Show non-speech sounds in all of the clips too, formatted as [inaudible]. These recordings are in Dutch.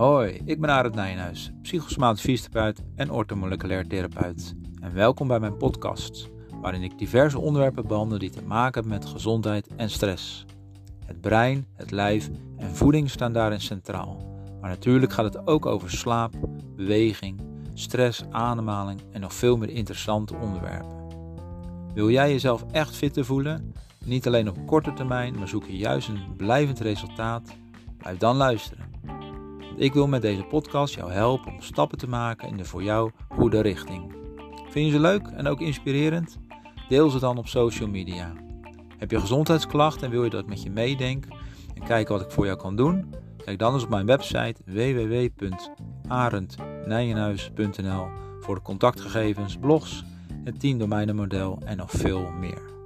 Hoi, ik ben Arend Nijenhuis, psychosomatisch fysiotherapeut en orthomoleculair therapeut. En welkom bij mijn podcast, waarin ik diverse onderwerpen behandel die te maken hebben met gezondheid en stress. Het brein, het lijf en voeding staan daarin centraal. Maar natuurlijk gaat het ook over slaap, beweging, stress, ademhaling en nog veel meer interessante onderwerpen. Wil jij jezelf echt fitter voelen? Niet alleen op korte termijn, maar zoek je juist een blijvend resultaat? Blijf dan luisteren. Ik wil met deze podcast jou helpen om stappen te maken in de voor jou goede richting. Vind je ze leuk en ook inspirerend? Deel ze dan op social media. Heb je gezondheidsklachten en wil je dat met je meedenk en kijken wat ik voor jou kan doen? Kijk dan eens op mijn website www.arendnijenhuis.nl voor de contactgegevens, blogs, het 10 domeinenmodel en nog veel meer.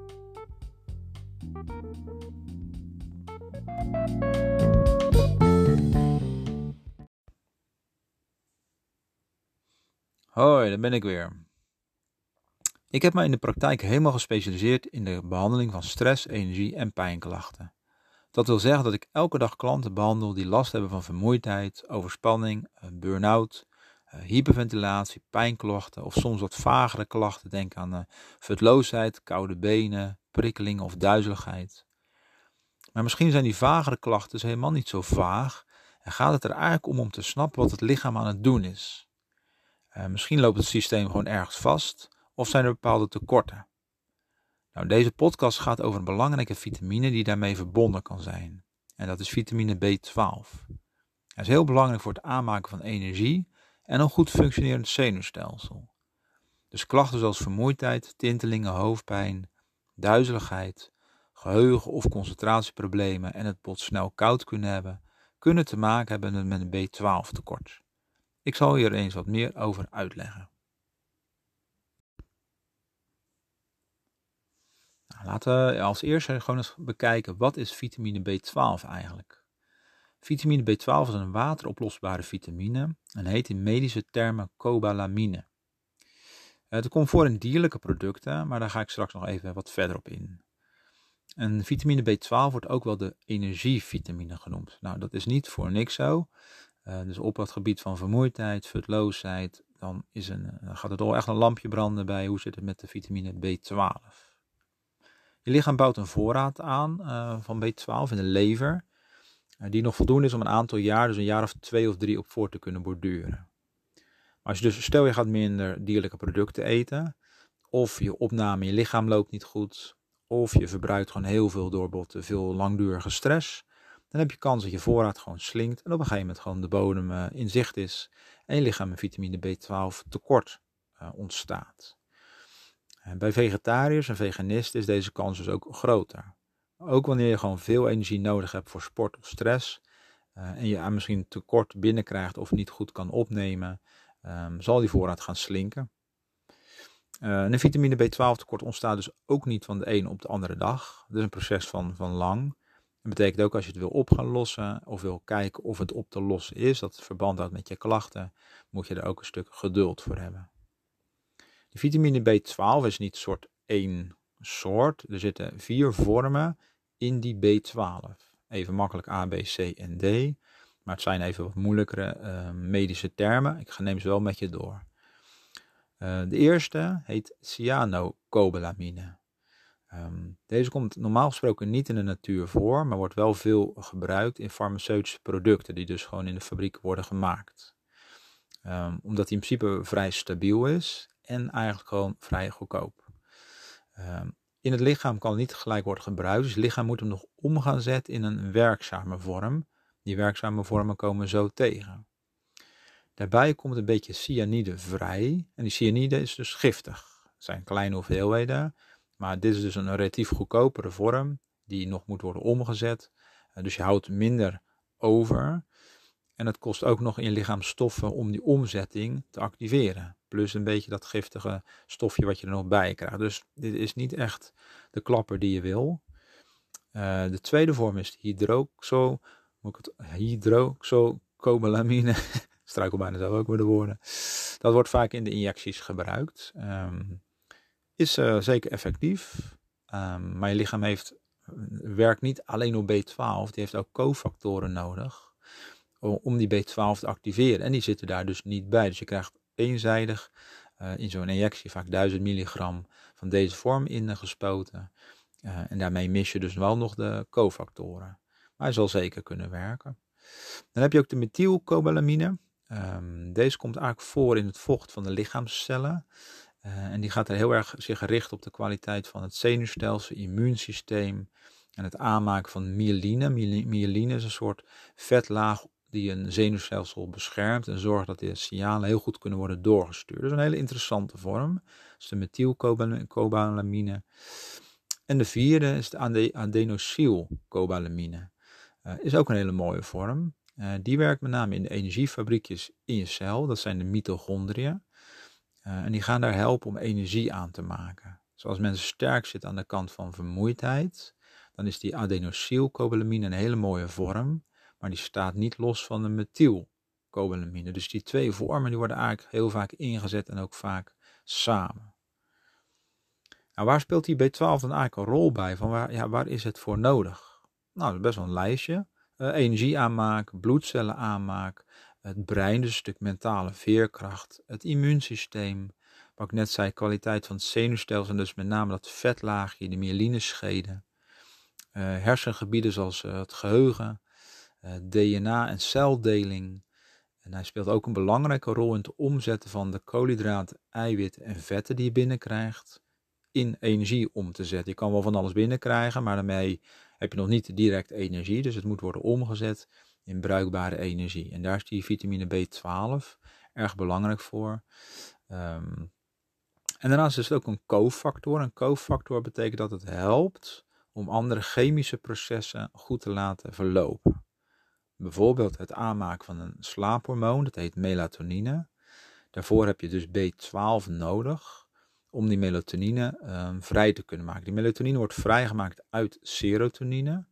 Hoi, daar ben ik weer. Ik heb me in de praktijk helemaal gespecialiseerd in de behandeling van stress, energie en pijnklachten. Dat wil zeggen dat ik elke dag klanten behandel die last hebben van vermoeidheid, overspanning, eh, burn-out, eh, hyperventilatie, pijnklachten of soms wat vagere klachten. Denk aan uh, futloosheid, koude benen, prikkeling of duizeligheid. Maar misschien zijn die vagere klachten dus helemaal niet zo vaag en gaat het er eigenlijk om om te snappen wat het lichaam aan het doen is. Uh, misschien loopt het systeem gewoon ergens vast of zijn er bepaalde tekorten. Nou, deze podcast gaat over een belangrijke vitamine die daarmee verbonden kan zijn. En dat is vitamine B12. Dat is heel belangrijk voor het aanmaken van energie en een goed functionerend zenuwstelsel. Dus klachten zoals vermoeidheid, tintelingen, hoofdpijn, duizeligheid, geheugen- of concentratieproblemen en het bot snel koud kunnen hebben, kunnen te maken hebben met een B12 tekort. Ik zal hier eens wat meer over uitleggen. Nou, laten we als eerste gewoon eens bekijken wat is vitamine B12 eigenlijk. Vitamine B12 is een wateroplosbare vitamine en heet in medische termen cobalamine. Het komt voor in dierlijke producten, maar daar ga ik straks nog even wat verder op in. En vitamine B12 wordt ook wel de energievitamine genoemd. Nou, dat is niet voor niks zo. Uh, dus op het gebied van vermoeidheid, futloosheid, dan, is een, dan gaat het al echt een lampje branden bij hoe zit het met de vitamine B12. Je lichaam bouwt een voorraad aan uh, van B12 in de lever, die nog voldoende is om een aantal jaar, dus een jaar of twee of drie op voor te kunnen borduren. Maar als je dus, stel je gaat minder dierlijke producten eten, of je opname in je lichaam loopt niet goed, of je verbruikt gewoon heel veel door te veel langdurige stress, dan heb je kans dat je voorraad gewoon slinkt en op een gegeven moment gewoon de bodem uh, in zicht is en je lichaam met vitamine B12 tekort uh, ontstaat. En bij vegetariërs en veganisten is deze kans dus ook groter. Ook wanneer je gewoon veel energie nodig hebt voor sport of stress uh, en je misschien tekort binnenkrijgt of niet goed kan opnemen, um, zal die voorraad gaan slinken. een vitamine B12 tekort ontstaat dus ook niet van de ene op de andere dag. Het is een proces van, van lang. Dat betekent ook als je het wil op gaan lossen of wil kijken of het op te lossen is, dat het verband houdt met je klachten, moet je er ook een stuk geduld voor hebben. De vitamine B12 is niet soort één soort. Er zitten vier vormen in die B12. Even makkelijk A, B, C en D. Maar het zijn even wat moeilijkere uh, medische termen. Ik neem ze wel met je door. Uh, de eerste heet cyanocobalamine. Um, deze komt normaal gesproken niet in de natuur voor, maar wordt wel veel gebruikt in farmaceutische producten, die dus gewoon in de fabriek worden gemaakt. Um, omdat die in principe vrij stabiel is en eigenlijk gewoon vrij goedkoop. Um, in het lichaam kan het niet gelijk worden gebruikt, dus het lichaam moet hem nog om gaan zetten in een werkzame vorm. Die werkzame vormen komen zo tegen. Daarbij komt een beetje cyanide vrij en die cyanide is dus giftig. Het zijn kleine hoeveelheden, maar dit is dus een relatief goedkopere vorm die nog moet worden omgezet. Uh, dus je houdt minder over. En het kost ook nog in je lichaam stoffen om die omzetting te activeren. Plus een beetje dat giftige stofje wat je er nog bij krijgt. Dus dit is niet echt de klapper die je wil. Uh, de tweede vorm is hydroxo, moet ik het, hydroxocobalamine. [laughs] Struikel bijna zelf ook met de woorden. Dat wordt vaak in de injecties gebruikt. Um, is uh, zeker effectief. Maar je lichaam heeft, werkt niet alleen op B12, die heeft ook cofactoren nodig om die B12 te activeren. En die zitten daar dus niet bij. Dus je krijgt eenzijdig in zo'n injectie vaak 1000 milligram van deze vorm ingespoten. en daarmee mis je dus wel nog de cofactoren. Maar hij zal zeker kunnen werken. Dan heb je ook de methylcobalamine. Um, deze komt eigenlijk voor in het vocht van de lichaamscellen. Uh, en die gaat er heel erg zich gericht op de kwaliteit van het zenuwstelsel, immuunsysteem en het aanmaken van myeline. Myeline is een soort vetlaag die een zenuwstelsel beschermt en zorgt dat de signalen heel goed kunnen worden doorgestuurd. Dat is een hele interessante vorm. Dat is de methylcobalamine. En de vierde is de adenosylcobalamine. Uh, is ook een hele mooie vorm. Uh, die werkt met name in de energiefabriekjes in je cel. Dat zijn de mitochondriën. Uh, en die gaan daar helpen om energie aan te maken. Zoals mensen sterk zitten aan de kant van vermoeidheid, dan is die adenosylcobalamine een hele mooie vorm, maar die staat niet los van de methylcobalamine. Dus die twee vormen die worden eigenlijk heel vaak ingezet en ook vaak samen. Nou, waar speelt die B12 dan eigenlijk een rol bij? Van waar, ja, waar is het voor nodig? Nou, dat is best wel een lijstje. Uh, energie aanmaak, bloedcellen aanmaak, het brein, dus een stuk mentale veerkracht, het immuunsysteem, wat ik net zei, kwaliteit van het zenuwstelsel, dus met name dat vetlaagje, de myelinescheden, uh, hersengebieden zoals uh, het geheugen, DNA en celdeling. En hij speelt ook een belangrijke rol in het omzetten van de koolhydraten, eiwitten en vetten die je binnenkrijgt in energie om te zetten. Je kan wel van alles binnenkrijgen, maar daarmee heb je nog niet direct energie. Dus het moet worden omgezet in bruikbare energie. En daar is die vitamine B12 erg belangrijk voor. Um, en daarnaast is het ook een cofactor. Een cofactor betekent dat het helpt om andere chemische processen goed te laten verlopen. Bijvoorbeeld het aanmaken van een slaaphormoon, dat heet melatonine. Daarvoor heb je dus B12 nodig om die melatonine um, vrij te kunnen maken. Die melatonine wordt vrijgemaakt uit serotonine.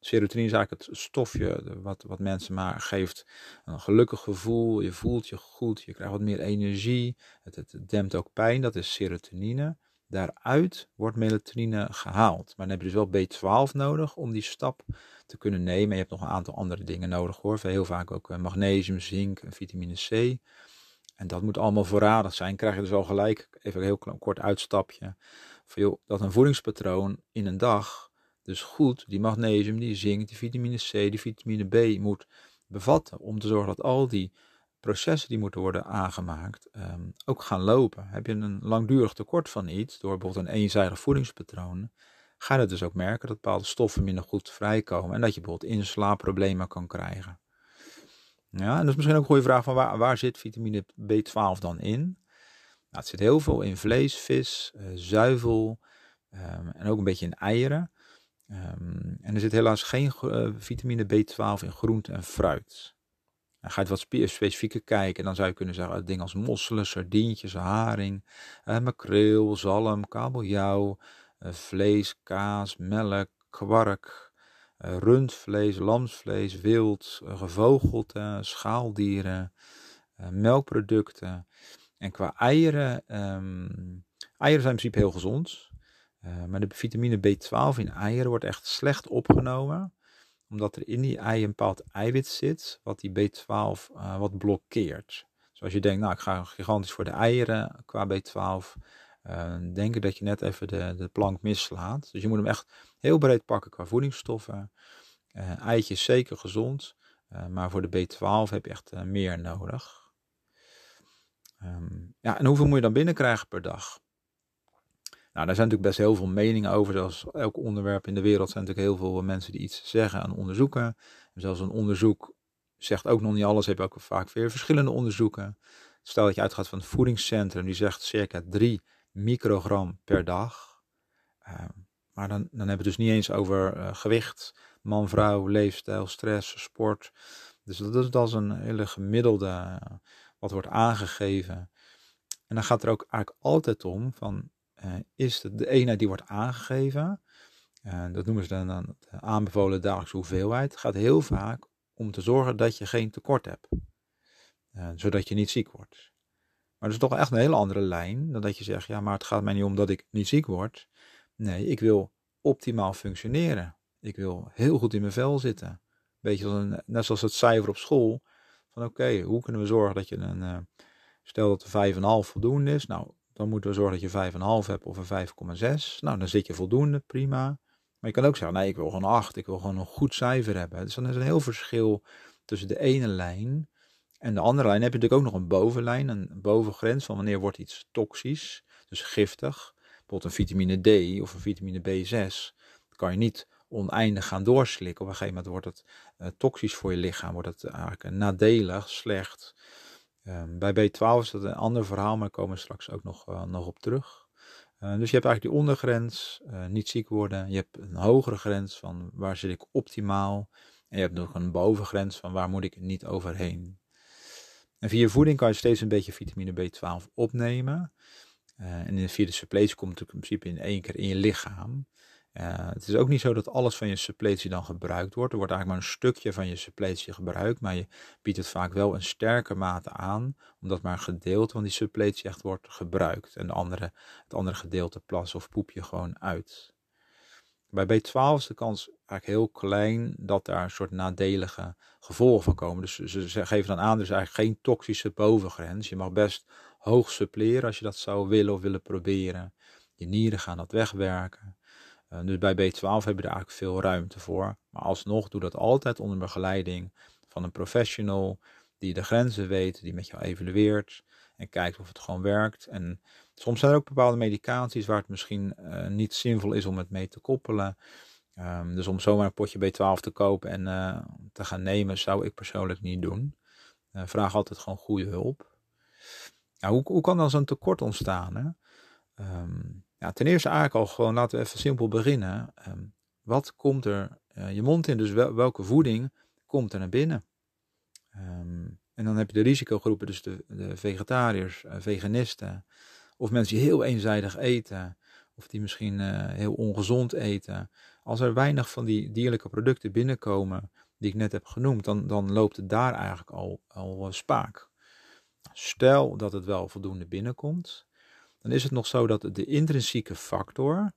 Serotonine is eigenlijk het stofje wat, wat mensen maar geeft een gelukkig gevoel. Je voelt je goed, je krijgt wat meer energie. Het, het dempt ook pijn, dat is serotonine. Daaruit wordt melatonine gehaald. Maar dan heb je dus wel B12 nodig om die stap te kunnen nemen. En je hebt nog een aantal andere dingen nodig hoor. Heel vaak ook eh, magnesium, zink vitamine C. En dat moet allemaal voorradig zijn. Krijg je dus al gelijk, even een heel kort uitstapje. Dat een voedingspatroon in een dag dus goed die magnesium, die zink, die vitamine C, die vitamine B moet bevatten. Om te zorgen dat al die processen die moeten worden aangemaakt ehm, ook gaan lopen. Heb je een langdurig tekort van iets, door bijvoorbeeld een eenzijdig voedingspatroon, ga je dus ook merken dat bepaalde stoffen minder goed vrijkomen. En dat je bijvoorbeeld inslaapproblemen kan krijgen. Ja, en dat is misschien ook een goede vraag van waar, zit vitamine B12 dan in? Nou, het zit heel veel in vlees, vis, uh, zuivel um, en ook een beetje in eieren. Um, en er zit helaas geen uh, vitamine B12 in groente en fruit. Dan ga je wat spe specifieker kijken, dan zou je kunnen zeggen dingen als mosselen, sardientjes, haring, uh, makreel, zalm, kabeljauw, vlees, kaas, melk, kwark, eh, rundvlees, lamsvlees, wild, eh, gevogelte, schaaldieren, eh, melkproducten. En qua eieren, um, eieren zijn in principe heel gezond. Maar de vitamine B12 in eieren wordt echt slecht opgenomen. Omdat er in die ei een bepaald eiwit zit, wat die B12 wat blokkeert. Zoals je denkt, nou ik ga gigantisch voor de eieren qua B12. Uh, denken dat je net even de, de plank mislaat. Dus je moet hem echt heel breed pakken qua voedingsstoffen. Eitje is zeker gezond, maar voor de B12 heb je echt meer nodig. Um, ja, en hoeveel moet je dan binnenkrijgen per dag? Nou, daar zijn natuurlijk best heel veel meningen over. Zoals elk onderwerp in de wereld zijn natuurlijk heel veel mensen die iets zeggen en onderzoeken. En zelfs een onderzoek zegt ook nog niet alles. Heb je ook vaak weer verschillende onderzoeken. Stel dat je uitgaat van het voedingscentrum, die zegt circa 3 microgram per dag. Uh, maar dan, dan hebben we het dus niet eens over uh, gewicht, man, vrouw, leefstijl, stress, sport. Dus dat is, dat is een hele gemiddelde uh, wat wordt aangegeven. En dan gaat er ook eigenlijk altijd om van, is het de eenheid die wordt aangegeven, dat noemen ze dan, dan aanbevolen dagelijkse hoeveelheid, gaat heel vaak om te zorgen dat je geen tekort hebt. zodat je niet ziek wordt. Maar dat is toch echt een hele andere lijn dan dat je zegt, ja, maar het gaat mij niet om dat ik niet ziek word. Nee, ik wil optimaal functioneren. Ik wil heel goed in mijn vel zitten. Beetje als een, net zoals het cijfer op school. Van oké, hoe kunnen we zorgen dat je een, stel dat de 5,5 voldoende is. Nou, dan moeten we zorgen dat je 5,5 hebt of een 5,6. Nou, dan zit je voldoende, prima. Maar je kan ook zeggen, nee, ik wil gewoon 8, ik wil gewoon een goed cijfer hebben. Dus dan is er een heel verschil tussen de ene lijn en de andere lijn. Dan heb je natuurlijk ook nog een bovenlijn, een bovengrens van wanneer wordt iets toxisch, dus giftig. Bijvoorbeeld een vitamine D of een vitamine B6. Dat kan je niet oneindig gaan doorslikken. Op een gegeven moment wordt het uh, toxisch voor je lichaam, wordt het eigenlijk nadelig, slecht. Um, bij B12 is dat een ander verhaal, maar daar komen we straks ook nog, uh, nog op terug. Uh, dus je hebt eigenlijk die ondergrens, niet ziek worden. Je hebt een hogere grens van waar zit ik optimaal. En je hebt nog een bovengrens van waar moet ik niet overheen. En via voeding kan je steeds een beetje vitamine B12 opnemen. en via de suppletie komt het in principe in één keer in je lichaam. Uh, het is ook niet zo dat alles van je suppletie dan gebruikt wordt. Er wordt eigenlijk maar een stukje van je suppletie gebruikt, maar je biedt het vaak wel een sterke mate aan, omdat maar een gedeelte van die suppletie echt wordt gebruikt. En de andere, het andere gedeelte plas of poep je gewoon uit. Bij B12 is de kans eigenlijk heel klein dat daar een soort nadelige gevolgen van komen. Dus ze geven dan aan, er is eigenlijk geen toxische bovengrens. Je mag best hoog suppleren als je dat zou willen of willen proberen. Je nieren gaan dat wegwerken. Uh, dus bij B12 heb je er eigenlijk veel ruimte voor. Maar alsnog doe dat altijd onder begeleiding van een professional die de grenzen weet, die met jou evalueert en kijkt of het gewoon werkt. En soms zijn er ook bepaalde medicaties waar het misschien uh, niet zinvol is om het mee te koppelen. Um, dus om zomaar een potje B12 te kopen en uh, te gaan nemen, zou ik persoonlijk niet doen. vraag altijd gewoon goede hulp. Nou, hoe, hoe kan dan zo'n tekort ontstaan? Hè? Um, ja, ten eerste eigenlijk al gewoon, laten we even simpel beginnen. Ehm, wat komt er uh, je mond in? Dus welke voeding komt er naar binnen? Um, en dan heb je de risicogroepen, dus de, de vegetariërs, uh, veganisten, of mensen die heel eenzijdig eten, of die misschien uh, heel ongezond eten. Als er weinig van die dierlijke producten binnenkomen, die ik net heb genoemd, dan, dan loopt het daar eigenlijk al, al spaak. Stel dat het wel voldoende binnenkomt, dan is het nog zo dat de intrinsieke factor,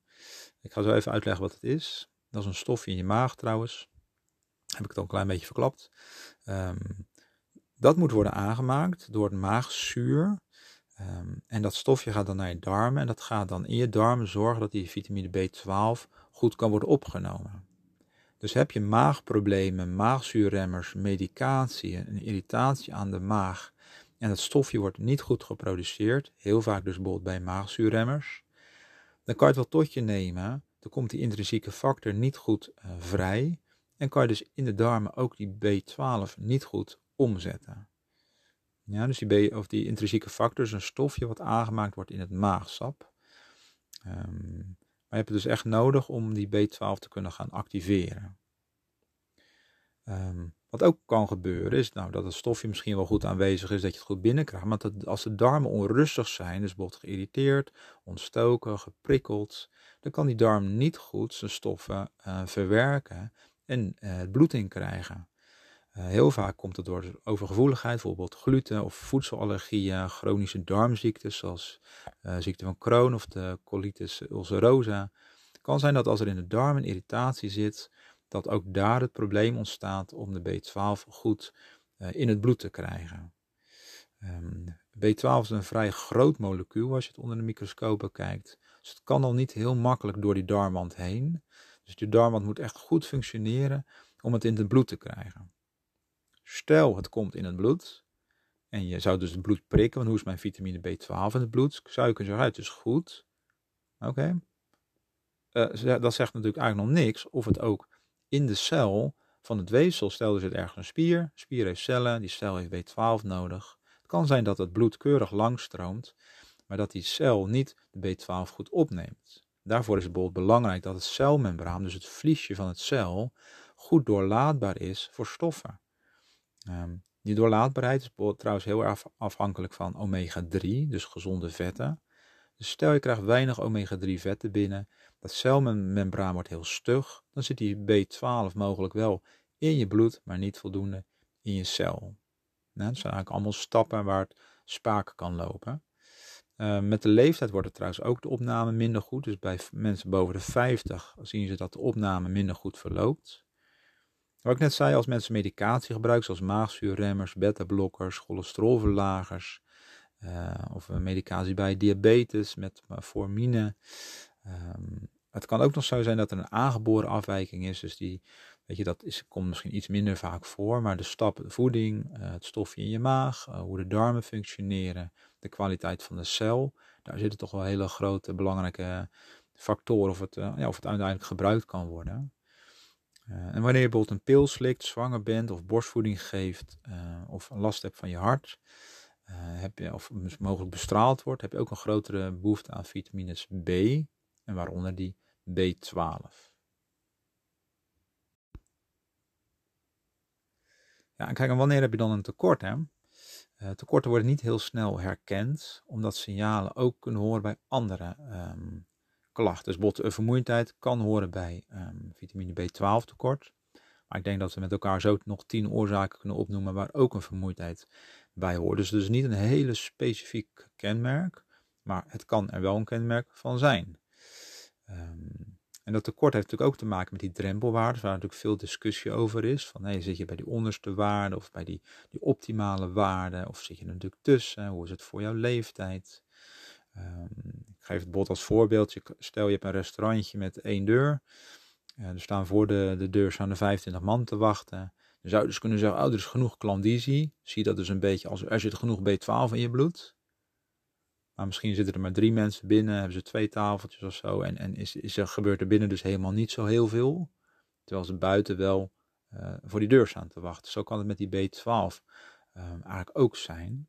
ik ga zo even uitleggen wat het is. Dat is een stofje in je maag trouwens. Heb ik het al een klein beetje verklapt. Um, dat moet worden aangemaakt door het maagzuur. Um, en dat stofje gaat dan naar je darmen. En dat gaat dan in je darmen zorgen dat die vitamine B12 goed kan worden opgenomen. Dus heb je maagproblemen, maagzuurremmers, medicatie, een irritatie aan de maag en het stofje wordt niet goed geproduceerd, heel vaak dus bijvoorbeeld bij maagzuurremmers, dan kan je het wel tot je nemen, dan komt die intrinsieke factor niet goed uh, vrij en kan je dus in de darmen ook die B12 niet goed omzetten. Ja, dus die, B, of die intrinsieke factor is een stofje wat aangemaakt wordt in het maagsap. Um, maar je hebt het dus echt nodig om die B12 te kunnen gaan activeren. Um, wat ook kan gebeuren is nou, dat het stofje misschien wel goed aanwezig is, dat je het goed binnenkrijgt. Maar dat als de darmen onrustig zijn, dus bijvoorbeeld geïrriteerd, ontstoken, geprikkeld, dan kan die darm niet goed zijn stoffen uh, verwerken en uh, het bloed in krijgen. Uh, heel vaak komt het door overgevoeligheid, bijvoorbeeld gluten of voedselallergieën, chronische darmziektes zoals ziekte van Crohn of de colitis ulcerosa. Het kan zijn dat als er in de darm een irritatie zit, dat ook daar het probleem ontstaat om de B12 goed uh, in het bloed te krijgen. Um, B12 is een vrij groot molecuul als je het onder de microscoop bekijkt. Dus het kan al niet heel makkelijk door die darmwand heen. Dus die darmwand moet echt goed functioneren om het in het bloed te krijgen. Stel het komt in het bloed en je zou dus het bloed prikken, want hoe is mijn vitamine B12 in het bloed? Zeggen, het is goed. Oké. Uh, dat zegt natuurlijk eigenlijk nog niks of het ook in de cel van het weefsel. Stel er ergens een spier, spier heeft cellen, die cel heeft B12 nodig. Het kan zijn dat het bloed keurig langstroomt, maar dat die cel niet de B12 goed opneemt. Daarvoor is het bijvoorbeeld belangrijk dat het celmembraan, dus het vliesje van het cel, goed doorlaatbaar is voor stoffen. Um, die doorlaatbaarheid is trouwens heel erg afhankelijk van omega-3, dus gezonde vetten. Dus stel je krijgt weinig omega-3 vetten binnen, dat celmembraan wordt heel stug, dan zit die B12 mogelijk wel in je bloed, maar niet voldoende in je cel. Nou, dat zijn eigenlijk allemaal stappen waar het spaak kan lopen. Uh, met de leeftijd wordt het trouwens ook de opname minder goed. Dus bij mensen boven de 50 zien ze dat de opname minder goed verloopt. Wat ik net zei, als mensen medicatie gebruiken, zoals maagzuurremmers, beta-blokkers, cholesterolverlagers, uh, of medicatie bij diabetes met formine. Um, het kan ook nog zo zijn dat er een aangeboren afwijking is, dus die, weet je, dat is, komt misschien iets minder vaak voor, maar de stappen, de voeding, uh, het stofje in je maag, uh, hoe de darmen functioneren, de kwaliteit van de cel, daar zitten toch wel hele grote belangrijke factoren of het, ja, of het uiteindelijk gebruikt kan worden. En wanneer je bijvoorbeeld een pil slikt, zwanger bent of borstvoeding geeft of last hebt van je hart, heb je, of mogelijk bestraald wordt, heb je ook een grotere behoefte aan vitamines B en waaronder die B12. Ja, en kijk, wanneer heb je dan een tekort? Hè? tekorten worden niet heel snel herkend, omdat signalen ook kunnen horen bij andere um, klachten. Dus bijvoorbeeld eh, vermoeidheid kan horen bij um, vitamine B12 tekort. Maar ik denk dat we met elkaar zo nog tien oorzaken kunnen opnoemen waar ook een vermoeidheid bij hoort. Dus het is niet een hele specifiek kenmerk, maar het kan er wel een kenmerk van zijn. Um, en dat tekort heeft natuurlijk ook te maken met die drempelwaarden, waar natuurlijk veel discussie over is. Van hey, zit je bij die onderste waarde of bij die, die optimale waarde, of zit je er natuurlijk tussen? Hoe is het voor jouw leeftijd? Um, ik geef het bot als voorbeeld. Stel je hebt een restaurantje met één deur. er staan voor de, de deur staan er 25 man te wachten. Dan zou je dus kunnen zeggen, oh, er is genoeg klandizie. Zie dat dus een beetje als er zit genoeg B12 in je bloed. Maar misschien zitten er maar drie mensen binnen, hebben ze twee tafeltjes of zo. En, en is, is er, gebeurt er binnen dus helemaal niet zo heel veel. Terwijl ze buiten wel uh, voor die deur staan te wachten. Zo kan het met die B12 um, ehm, eigenlijk ook zijn.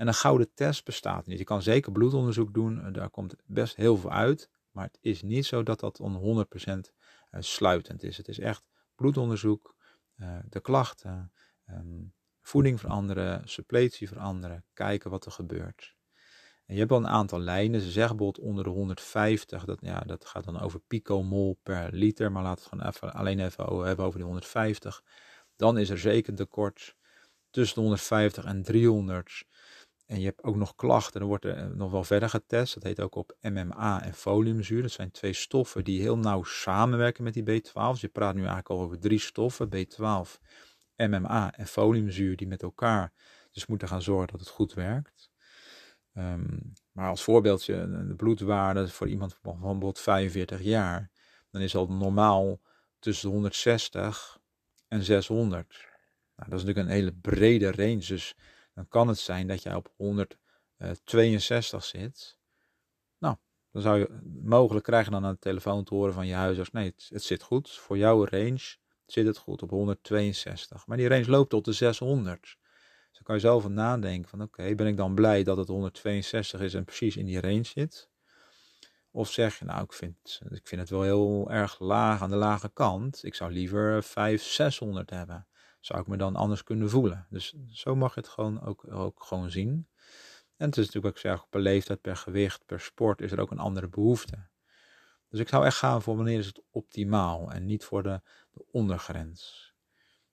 En een gouden test bestaat niet. Je kan zeker bloedonderzoek doen, eh, daar komt best heel veel uit. Maar het is niet zo dat dat on 100% eh, sluitend is. Het is echt bloedonderzoek, eh, de klachten, ehm, voeding veranderen, suppletie veranderen, kijken wat er gebeurt. En je hebt al een aantal lijnen. Ze zeggen bijvoorbeeld onder de 150, dat, ja, dat gaat dan over picomol per liter, maar laten we het gewoon even, alleen even hebben over die 150. Dan is er zeker tekort tussen de 150 en 300 en je hebt ook nog klachten, dan wordt er eh, nog wel verder getest. Dat heet ook op MMA en foliumzuur. Dat zijn twee stoffen die heel nauw samenwerken met die B12. Dus je praat nu eigenlijk al over drie stoffen, B12, MMA en foliumzuur, die met elkaar dus moeten gaan zorgen dat het goed werkt. Ehm, maar als voorbeeldje, de bloedwaarde voor iemand van bijvoorbeeld 45 jaar, dan is al normaal tussen 160 en 600. Nou, dat is natuurlijk een hele brede range, dus dan kan het zijn dat jij op 162 zit. Nou, dan zou je mogelijk krijgen dan aan de telefoon te horen van je huisarts. Nee, het, het zit goed. Voor jouw range zit het goed op 162. Maar die range loopt tot de 600. Dan kan je zelf nadenken van oké, ben ik dan blij dat het 162 is en precies in die range zit? Of zeg je, nou, ik vind, ik vind het wel heel erg laag aan de lage kant. Ik zou liever 5, 600 hebben zou ik me dan anders kunnen voelen. Dus zo mag je het gewoon ook, ook gewoon zien. En het is natuurlijk ook zeg, per leeftijd, per gewicht, per sport is er ook een andere behoefte. Dus ik zou echt gaan voor wanneer is het optimaal en niet voor de ondergrens.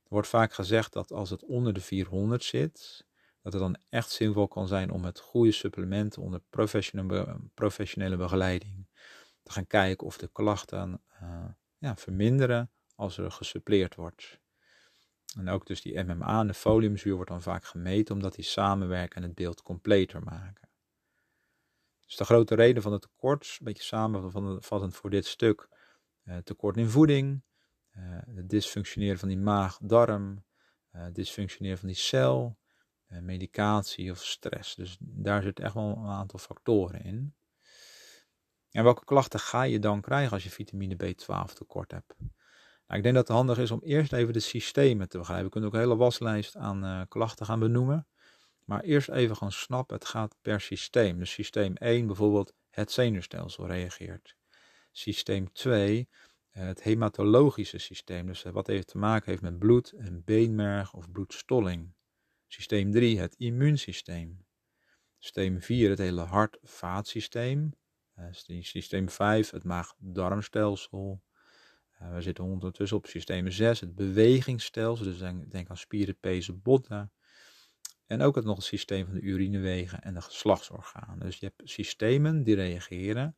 Wordt vaak gezegd dat als het onder de 400 zit, dat het dan echt zinvol kan zijn om met goede supplementen onder professionele, begeleiding te gaan kijken of de klachten uh, ja, verminderen als er gesuppleerd wordt. En ook dus die MMA en de foliumzuur wordt dan vaak gemeten omdat die samenwerken en het beeld completer maken. Dus de grote reden van het tekort, een beetje samenvattend voor dit stuk, eh, tekort in voeding, eh, het dysfunctioneren van die maag-darm, eh, dysfunctioneren van die cel, eh, medicatie of stress. Dus daar zit echt wel een aantal factoren in. En welke klachten ga je dan krijgen als je vitamine B12 tekort hebt? Nou, ik denk dat het handig is om eerst even de systemen te begrijpen. We kunnen ook een hele waslijst aan klachten gaan benoemen. Maar eerst even gaan snappen, het gaat per systeem. Dus systeem 1 bijvoorbeeld, het zenuwstelsel reageert. Systeem 2, uh, het hematologische systeem. Dus uh, wat heeft te maken heeft met bloed en beenmerg of bloedstolling. Systeem 3, het immuunsysteem. Systeem 4, het hele hart-vaatsysteem. systeem 5, het maag-darmstelsel. Uh, we zitten ondertussen op systeem 6, het bewegingsstelsel. Dus denk aan spieren, pezen, botten. En ook het nog het systeem van de urinewegen en de geslachtsorganen. Dus je hebt systemen die reageren.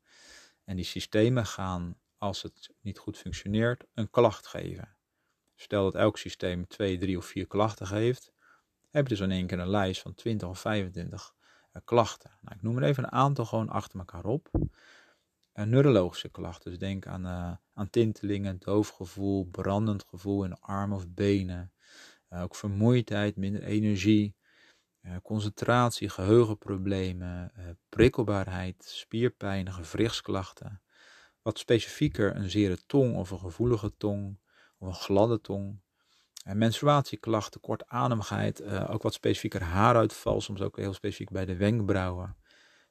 En die systemen gaan, als het niet goed functioneert, een klacht geven. Stel dat elk systeem twee, drie of vier klachten geeft, heb je dus in één keer een lijst van 20 of 25 uh, klachten. Nou, ik noem er even een aantal gewoon achter elkaar op. Uh, neurologische klachten, dus denk aan, uh, aan tintelingen, doofgevoel, brandend gevoel in armen of benen. ook vermoeidheid, minder energie, concentratie, geheugenproblemen, prikkelbaarheid, spierpijn, gewrichtsklachten. Wat specifieker een zere tong of een gevoelige tong of een gladde tong. En menstruatieklachten, kortademigheid, uh, ook wat specifieker haaruitval, soms ook heel specifiek bij de wenkbrauwen.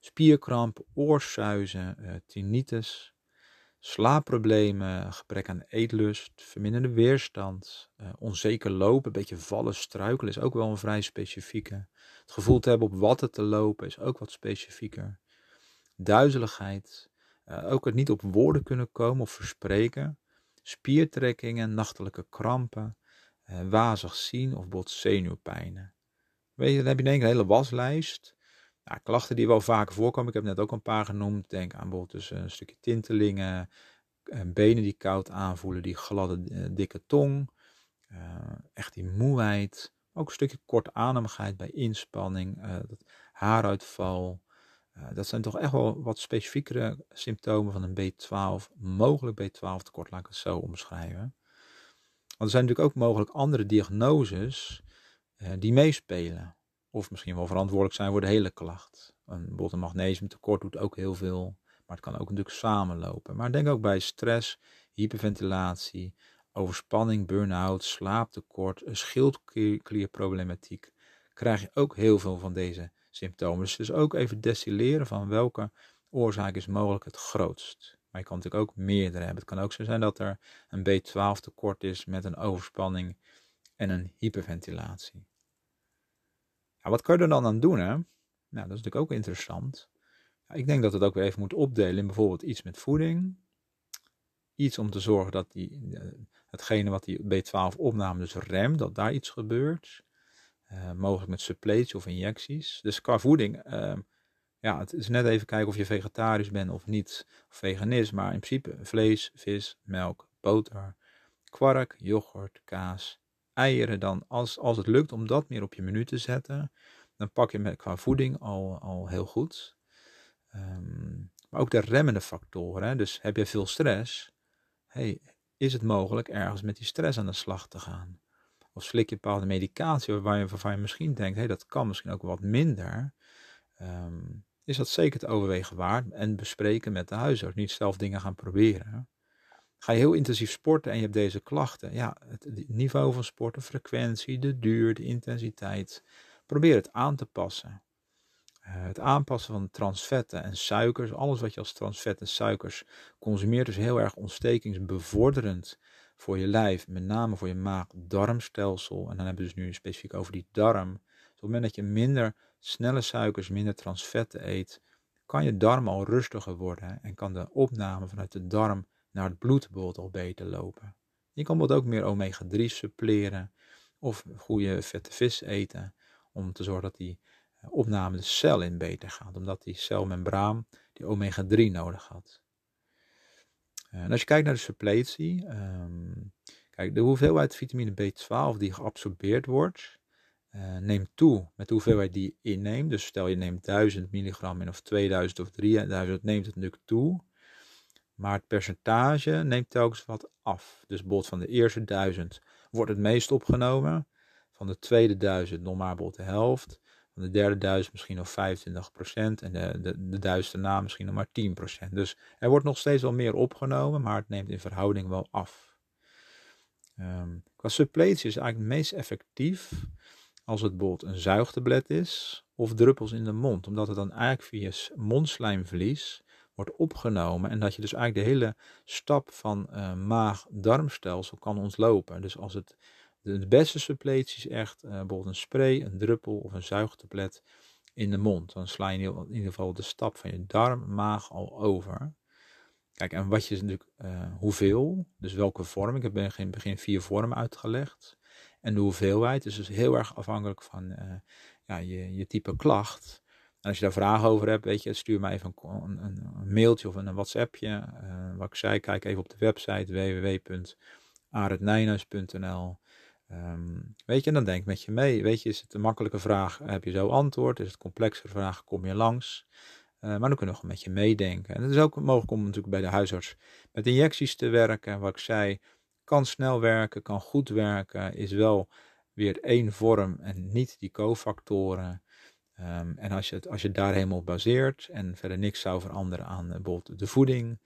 Spierkramp, oorsuizen, uh, tinnitus, slaapproblemen, gebrek aan eetlust, verminderde weerstand, uh, onzeker lopen, een beetje vallen, struikelen is ook wel een vrij specifieke. Het gevoel te hebben op watten te lopen is ook wat specifieker. Duizeligheid, ook het niet op woorden kunnen komen of verspreken spiertrekkingen, nachtelijke krampen, eh, wazig zien of botzenuwpijnen. Weet je, dan heb je denk ik een hele waslijst. Nou, klachten die wel vaker voorkomen, ik heb net ook een paar genoemd. Denk aan bijvoorbeeld dus een stukje tintelingen, eh, benen die koud aanvoelen, die gladde, eh, dikke tong, uh, echt die moeheid, ook een stukje kortademigheid bij inspanning, uh, haaruitval, uh, dat zijn toch echt wel wat specifiekere symptomen van een B12, mogelijk B12 tekort, laat ik het zo omschrijven. Want er zijn natuurlijk ook mogelijk andere diagnoses uh, die meespelen. Of misschien wel verantwoordelijk zijn voor de hele klacht. Een, bijvoorbeeld een magnesiumtekort doet ook heel veel, maar het kan ook natuurlijk samenlopen. Maar denk ook bij stress, hyperventilatie, overspanning, burn-out, slaaptekort, schildklierproblematiek. Krijg je ook heel veel van deze symptomen. Dus, dus ook even destilleren van welke oorzaak is mogelijk het grootst. Maar je kan natuurlijk ook meerdere hebben. Het kan ook zo zijn dat er een B12 tekort is met een overspanning en een hyperventilatie. Nou, wat kan je er dan aan doen? Hè? Nou, dat is natuurlijk ook interessant. ik denk dat het ook weer even moet opdelen in bijvoorbeeld iets met voeding. Iets om te zorgen dat die, eh, hetgene wat die B12 opname dus remt, dat daar iets gebeurt. Uh, mogelijk met suppletie of injecties. Dus qua voeding, uh, ja, het is net even kijken of je vegetarisch bent of niet, of veganist. Maar in principe vlees, vis, melk, boter, kwark, yoghurt, kaas, eieren dan. Als, als het lukt om dat meer op je menu te zetten, dan pak je met, qua voeding al, al heel goed. Um, maar ook de remmende factoren. Hè? Dus heb je veel stress, hey, is het mogelijk ergens met die stress aan de slag te gaan? Of slik je bepaalde medicatie waarvan je, waarvan je misschien denkt, hé, hey, dat kan misschien ook wat minder, ehm, is dat zeker te overwegen waard en bespreken met de huisarts. Niet zelf dingen gaan proberen. Ga je heel intensief sporten en je hebt deze klachten, ja, het niveau van sporten, frequentie, de duur, de intensiteit, probeer het aan te passen. Uh, het aanpassen van transvetten en suikers, alles wat je als transvetten en suikers consumeert, is heel erg ontstekingsbevorderend voor je lijf, met name voor je maag-darmstelsel. En dan hebben we dus nu specifiek over die darm. Dus op het moment dat je minder snelle suikers, minder transvetten eet, kan je darm al rustiger worden en kan de opname vanuit de darm naar het bloed al beter lopen. Je kan bijvoorbeeld ook meer omega-3 suppleren of goede vette vis eten om te zorgen dat die eh, opname de cel in beter gaat, omdat die celmembraan die omega-3 nodig had. Eh, en als je kijkt naar de suppletie, um, kijk, de hoeveelheid vitamine B12 die geabsorbeerd wordt, uh, neemt toe met de hoeveelheid die inneemt. Dus stel je neemt 1000 milligram in of 2000 of 3000, neemt het natuurlijk toe. Maar het percentage neemt telkens wat af. Dus bijvoorbeeld van de eerste 1000 wordt het meest opgenomen. Van de tweede 1000 nog maar bijvoorbeeld de helft de derde duizend misschien nog 25% en de, de, de duizend daarna misschien nog maar 10%. Dus er wordt nog steeds wel meer opgenomen, maar het neemt in verhouding wel af. Um, qua suppletie is eigenlijk het meest effectief als het bijvoorbeeld een zuigtablet is of druppels in de mond, omdat het dan eigenlijk via mondslijmvlies wordt opgenomen en dat je dus eigenlijk de hele stap van uh, maag-darmstelsel kan ontlopen. Dus als het de, beste suppletie is echt uh, bijvoorbeeld een spray, een druppel of een zuigtablet in de mond. Dan sla je in ieder geval de stap van je darm, maag al over. Kijk, en wat je natuurlijk, uh, hoeveel, dus welke vorm. Ik heb in het begin vier vormen uitgelegd. En de hoeveelheid is dus heel erg afhankelijk van uh, ja, je, je type klacht. En als je daar vragen over hebt, weet je, stuur mij even een, een, mailtje of een WhatsAppje. Uh, wat ik zei, kijk even op de website www Ehm, weet je, en dan denk met je mee. Weet je, is het een makkelijke vraag, heb je zo antwoord. Is het complexere vraag, kom je langs. Uh, maar dan kunnen we gewoon met je meedenken. En het is ook mogelijk om natuurlijk bij de huisarts met injecties te werken. Wat ik zei, kan snel werken, kan goed werken, is wel weer één vorm en niet die cofactoren. Um, en als je, het, als je daar helemaal baseert en verder niks zou veranderen aan uh, bijvoorbeeld de voeding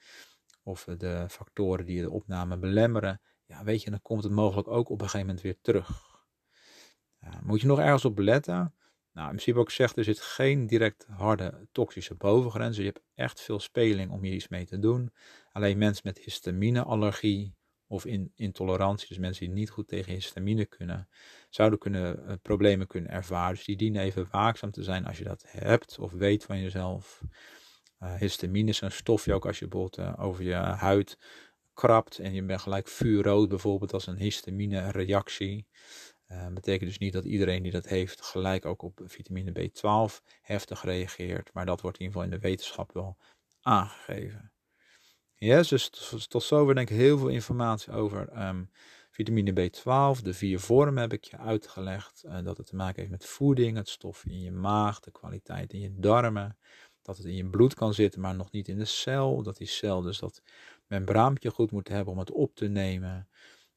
of de factoren die de opname belemmeren, ja, weet je, dan komt het mogelijk ook op een gegeven moment weer terug. moet je nog ergens op letten? Nou, in principe ook gezegd, er zit geen direct harde toxische bovengrens. Je hebt echt veel speling om hier iets mee te doen. Alleen mensen met histamineallergie of in, intolerantie, dus mensen die niet goed tegen histamine kunnen, zouden kunnen, uh, problemen kunnen ervaren. Dus die dienen even waakzaam te zijn als je dat hebt of weet van jezelf. Uh, histamine is een stofje ook als je bijvoorbeeld uh, over je huid krabt en je bent gelijk vuurrood bijvoorbeeld als een histamine reactie. Uh, betekent dus niet dat iedereen die dat heeft gelijk ook op vitamine B12 heftig reageert, maar dat wordt in ieder geval in de wetenschap wel aangegeven. Yes, dus tot, zover denk ik heel veel informatie over um, vitamine B12. De vier vormen heb ik je uitgelegd. Uh, dat het te maken heeft met voeding, het stof in je maag, de kwaliteit in je darmen. Dat het in je bloed kan zitten, maar nog niet in de cel. Dat die cel dus dat membraampje goed moet hebben om het op te nemen.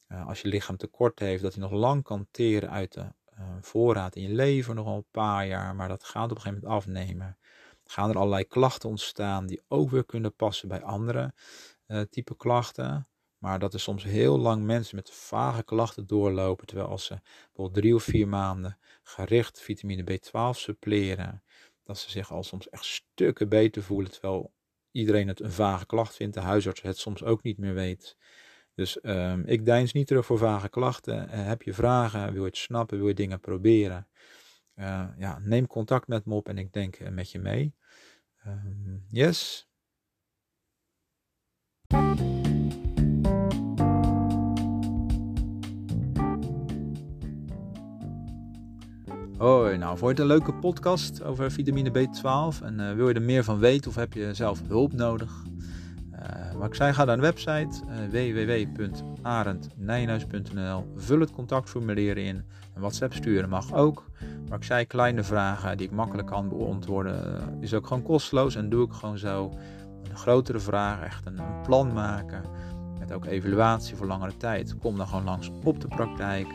Uh, als je lichaam tekort heeft, dat hij nog lang kan teren uit de uh, voorraad in je leven, nog een paar jaar, maar dat gaat op een gegeven moment afnemen. Gaan er allerlei klachten ontstaan die ook weer kunnen passen bij andere uh, type klachten. Maar dat er soms heel lang mensen met vage klachten doorlopen, terwijl als ze bijvoorbeeld drie of vier maanden gericht vitamine B12 suppleren, dat ze zich al soms echt stukken beter voelen, terwijl iedereen het een vage klacht vindt, de huisarts het soms ook niet meer weet. Dus um, ik deins niet terug voor vage klachten. Uh, heb je vragen, wil je het snappen, wil je dingen proberen? Uh, ja, neem contact met me op en ik denk uh, met je mee. Um, yes. Hoi, nou, je het een leuke podcast over vitamine B12? En uh, wil je er meer van weten of heb je zelf hulp nodig? Uh, ik zei, ga naar de website uh, www.arendnijnhuis.nl. Vul het contactformulier in. Een WhatsApp sturen mag ook. Maar ik zei, kleine vragen die ik makkelijk kan beantwoorden, is ook gewoon kosteloos en doe ik gewoon zo. Een grotere vraag, echt een plan maken. Met ook evaluatie voor langere tijd. Kom dan gewoon langs op de praktijk.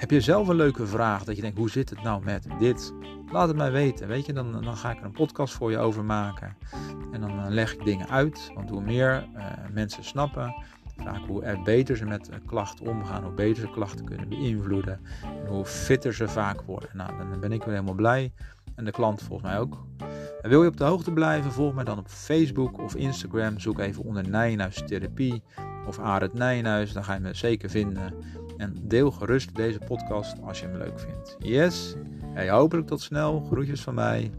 Heb je zelf een leuke vraag dat je denkt, hoe zit het nou met dit? Laat het mij weten, weet je, dan, dan ga ik er een podcast voor je over maken. En dan leg ik dingen uit, want hoe meer uh, mensen snappen, vaak hoe er beter ze met klachten omgaan, hoe beter ze klachten kunnen beïnvloeden en hoe fitter ze vaak worden. Nou, dan ben ik weer helemaal blij en de klant volgens mij ook. En wil je op de hoogte blijven, volg mij dan op Facebook of Instagram. Zoek even onder Nijnhuis Therapie of Arend Nijnhuis, dan ga je me zeker vinden. En deel gerust deze podcast als je hem leuk vindt. Yes, En hopelijk tot snel. Groetjes van mij.